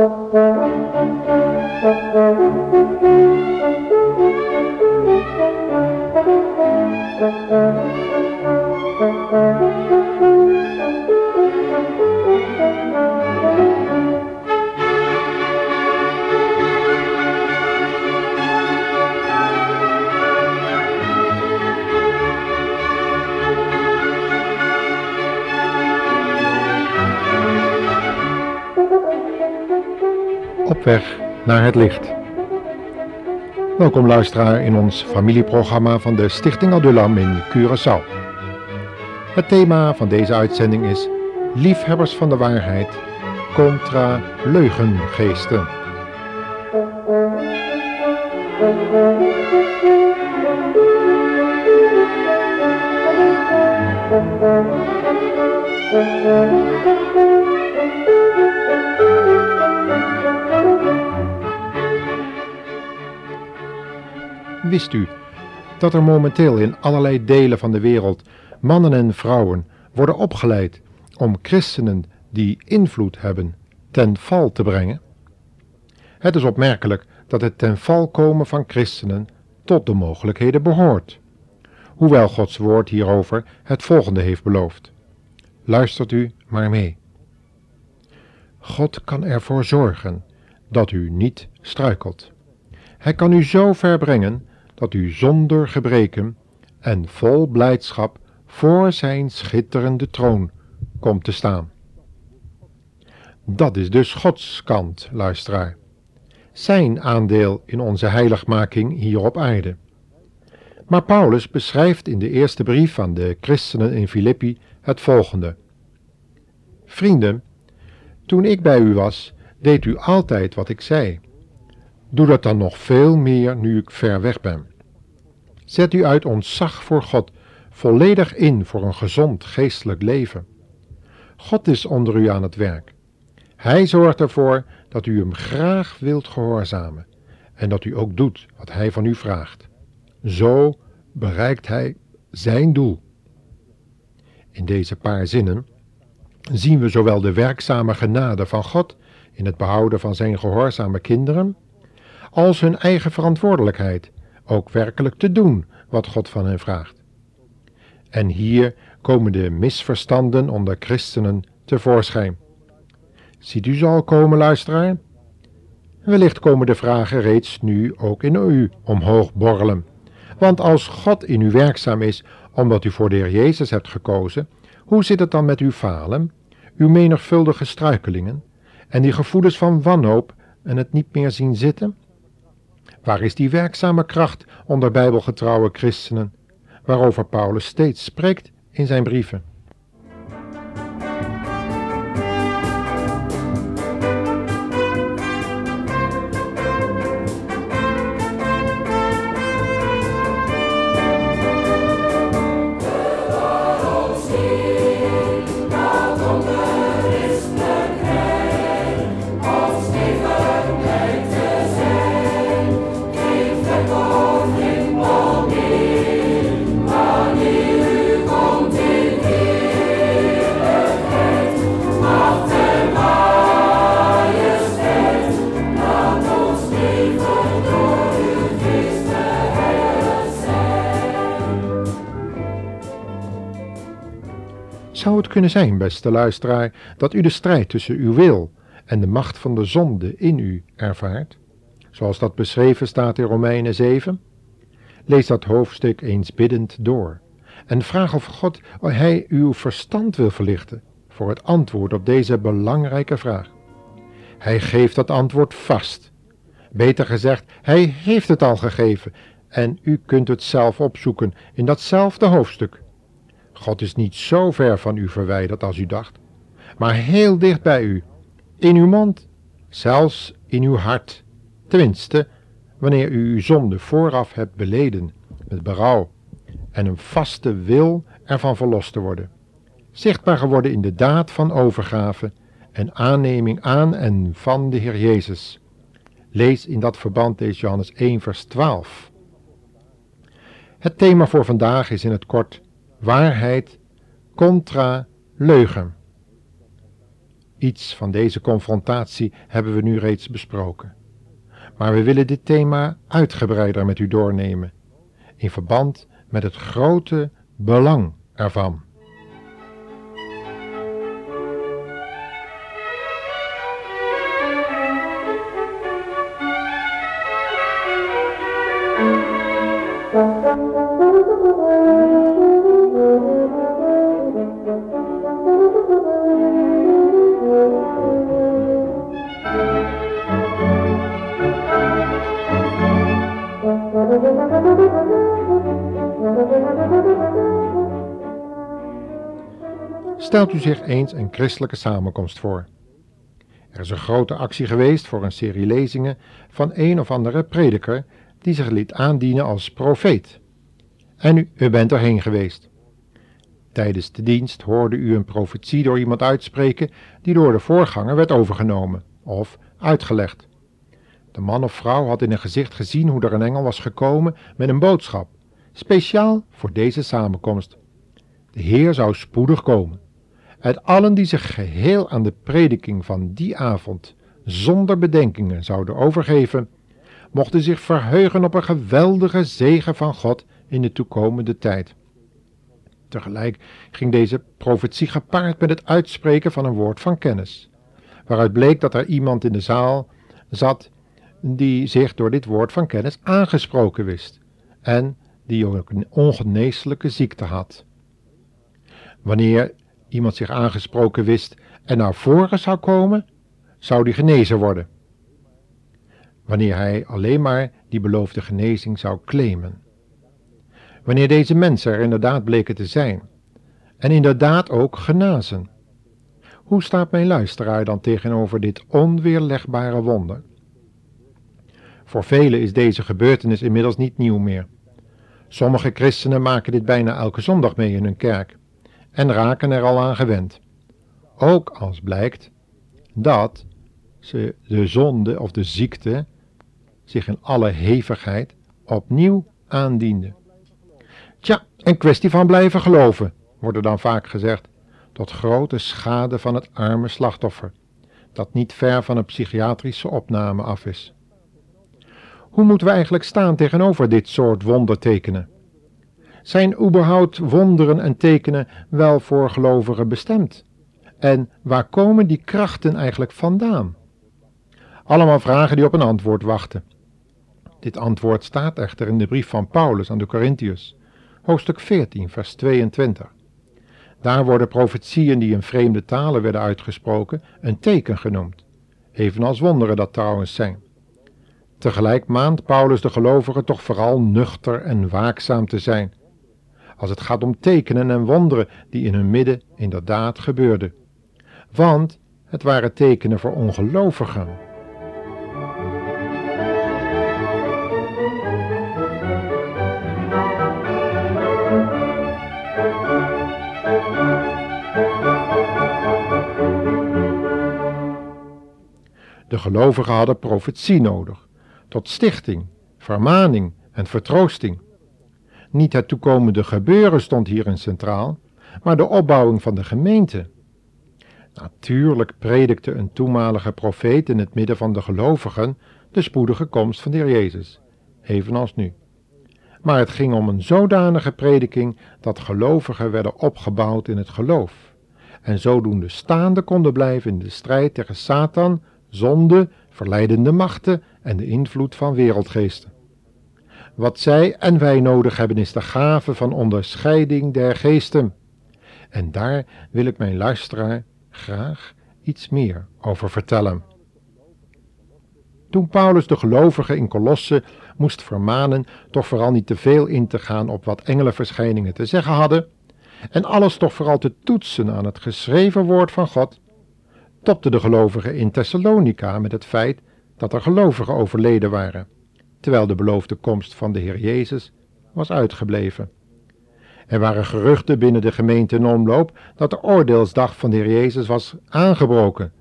Op naar het licht. Welkom luisteraar in ons familieprogramma van de Stichting Adulam in Curaçao. Het thema van deze uitzending is Liefhebbers van de waarheid contra leugengeesten. Wist u dat er momenteel in allerlei delen van de wereld mannen en vrouwen worden opgeleid om christenen die invloed hebben ten val te brengen? Het is opmerkelijk dat het ten val komen van christenen tot de mogelijkheden behoort, hoewel Gods woord hierover het volgende heeft beloofd. Luistert u maar mee. God kan ervoor zorgen dat u niet struikelt. Hij kan u zo ver brengen dat u zonder gebreken en vol blijdschap voor zijn schitterende troon komt te staan. Dat is dus Gods kant, luisteraar. Zijn aandeel in onze heiligmaking hier op aarde. Maar Paulus beschrijft in de eerste brief aan de christenen in Filippi het volgende. Vrienden, toen ik bij u was, deed u altijd wat ik zei. Doe dat dan nog veel meer nu ik ver weg ben. Zet u uit ontzag voor God volledig in voor een gezond geestelijk leven. God is onder u aan het werk. Hij zorgt ervoor dat u hem graag wilt gehoorzamen en dat u ook doet wat hij van u vraagt. Zo bereikt hij zijn doel. In deze paar zinnen zien we zowel de werkzame genade van God in het behouden van zijn gehoorzame kinderen, als hun eigen verantwoordelijkheid ook werkelijk te doen wat God van hen vraagt. En hier komen de misverstanden onder christenen tevoorschijn. Ziet u ze al komen, luisteraar? Wellicht komen de vragen reeds nu ook in u omhoog borrelen. Want als God in u werkzaam is omdat u voor de Heer Jezus hebt gekozen, hoe zit het dan met uw falen, uw menigvuldige struikelingen en die gevoelens van wanhoop en het niet meer zien zitten? Waar is die werkzame kracht onder bijbelgetrouwe christenen, waarover Paulus steeds spreekt in zijn brieven? Zou het kunnen zijn, beste luisteraar, dat u de strijd tussen uw wil en de macht van de zonde in u ervaart, zoals dat beschreven staat in Romeinen 7? Lees dat hoofdstuk eens biddend door en vraag of God hij uw verstand wil verlichten voor het antwoord op deze belangrijke vraag. Hij geeft dat antwoord vast. Beter gezegd, hij heeft het al gegeven en u kunt het zelf opzoeken in datzelfde hoofdstuk. God is niet zo ver van u verwijderd als u dacht, maar heel dicht bij u, in uw mond, zelfs in uw hart. Tenminste, wanneer u uw zonde vooraf hebt beleden met berouw en een vaste wil ervan verlost te worden. Zichtbaar geworden in de daad van overgave en aanneming aan en van de Heer Jezus. Lees in dat verband deze Johannes 1 vers 12. Het thema voor vandaag is in het kort waarheid contra leugen. Iets van deze confrontatie hebben we nu reeds besproken. Maar we willen dit thema uitgebreider met u doornemen, in verband met het grote belang ervan. Stelt u zich eens een christelijke samenkomst voor. Er is een grote actie geweest voor een serie lezingen van een of andere prediker die zich liet aandienen als profeet. En u, u bent erheen geweest. Tijdens de dienst hoorde u een profetie door iemand uitspreken die door de voorganger werd overgenomen of uitgelegd. De man of vrouw had in een gezicht gezien hoe er een engel was gekomen met een boodschap, speciaal voor deze samenkomst. De Heer zou spoedig komen. Uit allen die zich geheel aan de prediking van die avond zonder bedenkingen zouden overgeven, mochten zich verheugen op een geweldige zegen van God in de toekomende tijd. Tegelijk ging deze profetie gepaard met het uitspreken van een woord van kennis, waaruit bleek dat er iemand in de zaal zat die zich door dit woord van kennis aangesproken wist en die ook een ongeneeslijke ziekte had. Wanneer iemand zich aangesproken wist en naar voren zou komen, zou die genezen worden. Wanneer hij alleen maar die beloofde genezing zou claimen. Wanneer deze mensen er inderdaad bleken te zijn en inderdaad ook genazen. Hoe staat mijn luisteraar dan tegenover dit onweerlegbare wonder? Voor velen is deze gebeurtenis inmiddels niet nieuw meer. Sommige christenen maken dit bijna elke zondag mee in hun kerk en raken er al aan gewend. Ook als blijkt dat ze de zonde of de ziekte zich in alle hevigheid opnieuw aandiende. Tja, een kwestie van blijven geloven, wordt er dan vaak gezegd, tot grote schade van het arme slachtoffer, dat niet ver van een psychiatrische opname af is. Hoe moeten we eigenlijk staan tegenover dit soort wondertekenen? Zijn überhaupt wonderen en tekenen wel voor gelovigen bestemd? En waar komen die krachten eigenlijk vandaan? Allemaal vragen die op een antwoord wachten. Dit antwoord staat echter in de brief van Paulus aan de Corinthiërs, hoofdstuk 14, vers 22. Daar worden profetieën die in vreemde talen werden uitgesproken een teken genoemd, evenals wonderen dat trouwens zijn. Tegelijk maand Paulus de gelovigen toch vooral nuchter en waakzaam te zijn, als het gaat om tekenen en wonderen die in hun midden inderdaad gebeurden. Want het waren tekenen voor ongelovigen. De gelovigen hadden profetie nodig, tot stichting, vermaning en vertroosting. Niet het toekomende gebeuren stond hierin centraal, maar de opbouwing van de gemeente. Natuurlijk predikte een toenmalige profeet in het midden van de gelovigen de spoedige komst van de Heer Jezus, evenals nu. Maar het ging om een zodanige prediking dat gelovigen werden opgebouwd in het geloof en zodoende staande konden blijven in de strijd tegen Satan, zonde, verleidende machten en de invloed van wereldgeesten. Wat zij en wij nodig hebben is de gave van onderscheiding der geesten. En daar wil ik mijn luisteraar graag iets meer over vertellen. Toen Paulus de gelovigen in Kolosse moest vermanen toch vooral niet te veel in te gaan op wat engelenverschijningen te zeggen hadden, en alles toch vooral te toetsen aan het geschreven woord van God, topte de gelovigen in Thessalonica met het feit dat er gelovigen overleden waren terwijl de beloofde komst van de Heer Jezus was uitgebleven. Er waren geruchten binnen de gemeente in omloop dat de oordeelsdag van de Heer Jezus was aangebroken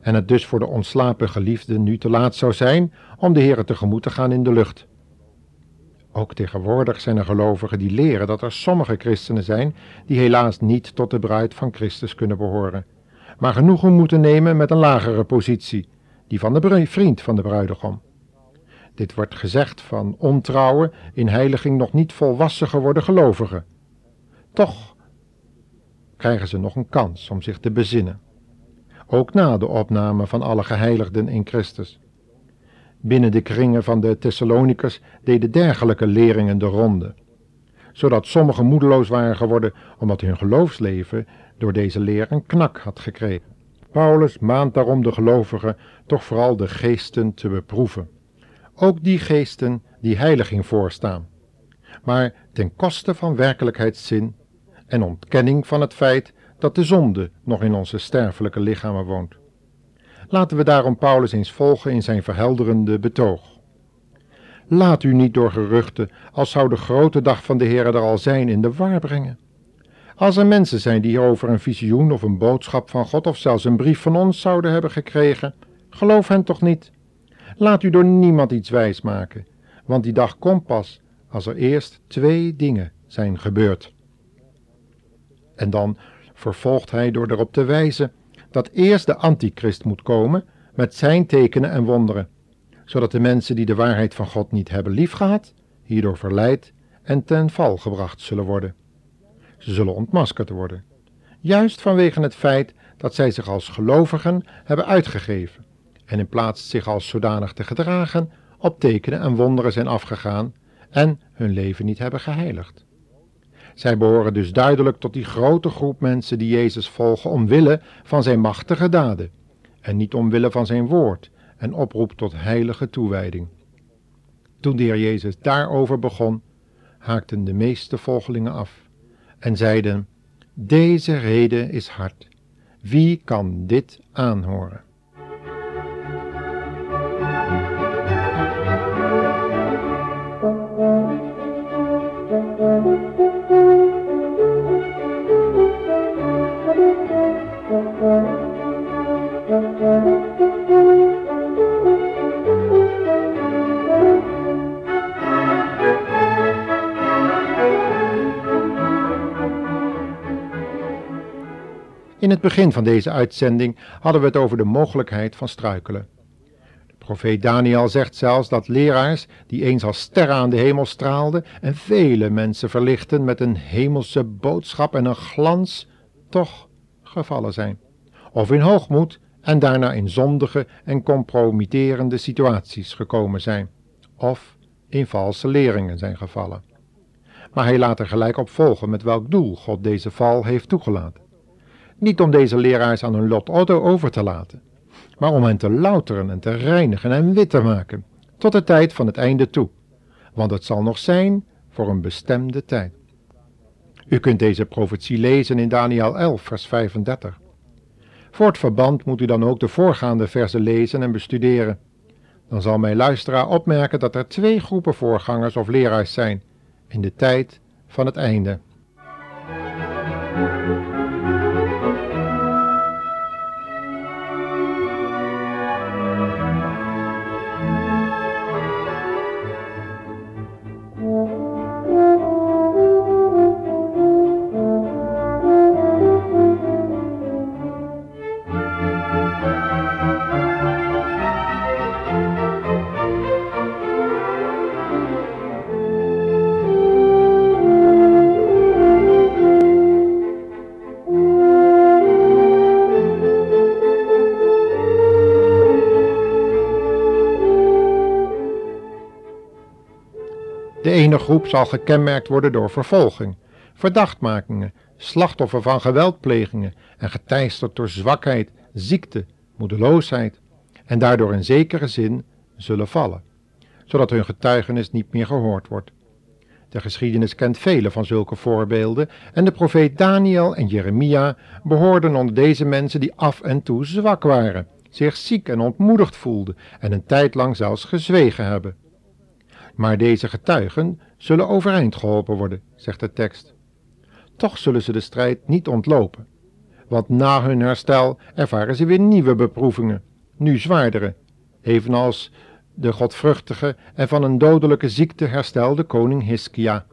en het dus voor de ontslapen geliefden nu te laat zou zijn om de Heer tegemoet te gaan in de lucht. Ook tegenwoordig zijn er gelovigen die leren dat er sommige christenen zijn die helaas niet tot de bruid van Christus kunnen behoren, maar genoegen moeten nemen met een lagere positie, die van de vriend van de bruidegom. Dit wordt gezegd van ontrouwe, in heiliging nog niet volwassen geworden gelovigen. Toch krijgen ze nog een kans om zich te bezinnen. Ook na de opname van alle geheiligden in Christus. Binnen de kringen van de Thessalonikers deden dergelijke leringen de ronde, zodat sommigen moedeloos waren geworden omdat hun geloofsleven door deze leer een knak had gekregen. Paulus maand daarom de gelovigen toch vooral de geesten te beproeven. Ook die geesten die heiliging voorstaan, maar ten koste van werkelijkheidszin en ontkenning van het feit dat de zonde nog in onze sterfelijke lichamen woont. Laten we daarom Paulus eens volgen in zijn verhelderende betoog. Laat u niet door geruchten, als zou de grote dag van de Heer er al zijn, in de war brengen. Als er mensen zijn die hierover een visioen of een boodschap van God of zelfs een brief van ons zouden hebben gekregen, geloof hen toch niet. Laat u door niemand iets wijs maken, want die dag komt pas als er eerst twee dingen zijn gebeurd. En dan vervolgt hij door erop te wijzen dat eerst de antichrist moet komen met zijn tekenen en wonderen, zodat de mensen die de waarheid van God niet hebben liefgehad, hierdoor verleid en ten val gebracht zullen worden. Ze zullen ontmaskerd worden, juist vanwege het feit dat zij zich als gelovigen hebben uitgegeven en in plaats zich als zodanig te gedragen, op tekenen en wonderen zijn afgegaan en hun leven niet hebben geheiligd. Zij behoren dus duidelijk tot die grote groep mensen die Jezus volgen omwille van zijn machtige daden en niet omwille van zijn woord en oproep tot heilige toewijding. Toen de Heer Jezus daarover begon, haakten de meeste volgelingen af en zeiden: Deze reden is hard. Wie kan dit aanhoren? In het begin van deze uitzending hadden we het over de mogelijkheid van struikelen. De profeet Daniel zegt zelfs dat leraars die eens als sterren aan de hemel straalden en vele mensen verlichten met een hemelse boodschap en een glans, toch gevallen zijn. Of in hoogmoed en daarna in zondige en compromitterende situaties gekomen zijn. Of in valse leringen zijn gevallen. Maar hij laat er gelijk op volgen met welk doel God deze val heeft toegelaten. Niet om deze leraars aan hun lot over te laten, maar om hen te louteren en te reinigen en wit te maken, tot de tijd van het einde toe, want het zal nog zijn voor een bestemde tijd. U kunt deze profetie lezen in Daniel 11, vers 35. Voor het verband moet u dan ook de voorgaande versen lezen en bestuderen. Dan zal mijn luisteraar opmerken dat er twee groepen voorgangers of leraars zijn in de tijd van het einde. Ene groep zal gekenmerkt worden door vervolging, verdachtmakingen, slachtoffer van geweldplegingen en geteisterd door zwakheid, ziekte, moedeloosheid en daardoor in zekere zin zullen vallen, zodat hun getuigenis niet meer gehoord wordt. De geschiedenis kent vele van zulke voorbeelden en de profeet Daniel en Jeremia behoorden onder deze mensen die af en toe zwak waren, zich ziek en ontmoedigd voelden en een tijd lang zelfs gezwegen hebben. Maar deze getuigen zullen overeind geholpen worden, zegt de tekst. Toch zullen ze de strijd niet ontlopen, want na hun herstel ervaren ze weer nieuwe beproevingen, nu zwaardere, evenals de godvruchtige en van een dodelijke ziekte herstelde koning Hiskia.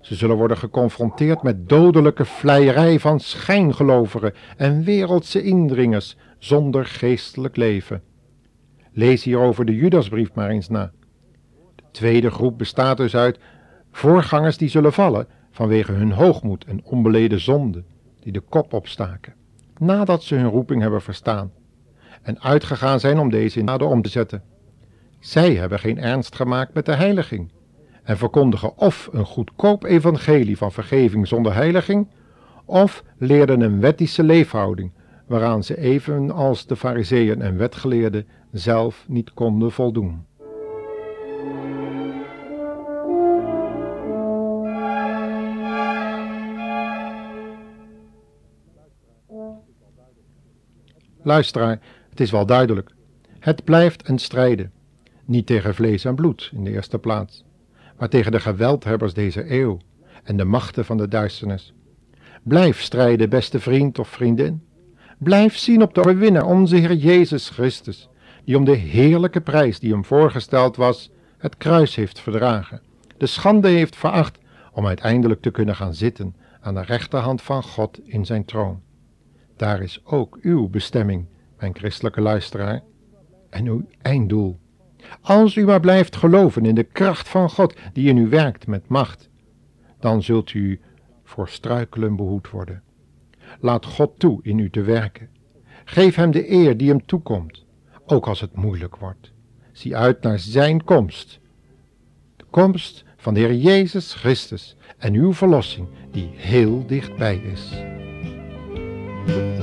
Ze zullen worden geconfronteerd met dodelijke vleierij van schijngelovigen en wereldse indringers zonder geestelijk leven. Lees hierover de Judasbrief maar eens na. De tweede groep bestaat dus uit voorgangers die zullen vallen vanwege hun hoogmoed en onbeleden zonde, die de kop opstaken, nadat ze hun roeping hebben verstaan en uitgegaan zijn om deze in daden om te zetten. Zij hebben geen ernst gemaakt met de heiliging en verkondigen of een goedkoop evangelie van vergeving zonder heiliging, of leerden een wettische leefhouding waaraan ze evenals de fariseeën en wetgeleerden zelf niet konden voldoen. Luisteraar, het is wel duidelijk. Het blijft een strijden. Niet tegen vlees en bloed in de eerste plaats, maar tegen de geweldhebbers deze eeuw en de machten van de duisternis. Blijf strijden, beste vriend of vriendin. Blijf zien op de overwinnaar, onze Heer Jezus Christus, die om de heerlijke prijs die hem voorgesteld was, het kruis heeft verdragen, de schande heeft veracht om uiteindelijk te kunnen gaan zitten aan de rechterhand van God in zijn troon. Daar is ook uw bestemming, mijn christelijke luisteraar, en uw einddoel. Als u maar blijft geloven in de kracht van God die in u werkt met macht, dan zult u voor struikelen behoed worden. Laat God toe in u te werken. Geef hem de eer die hem toekomt, ook als het moeilijk wordt. Zie uit naar zijn komst. De komst van de Heer Jezus Christus en uw verlossing die heel dichtbij is. with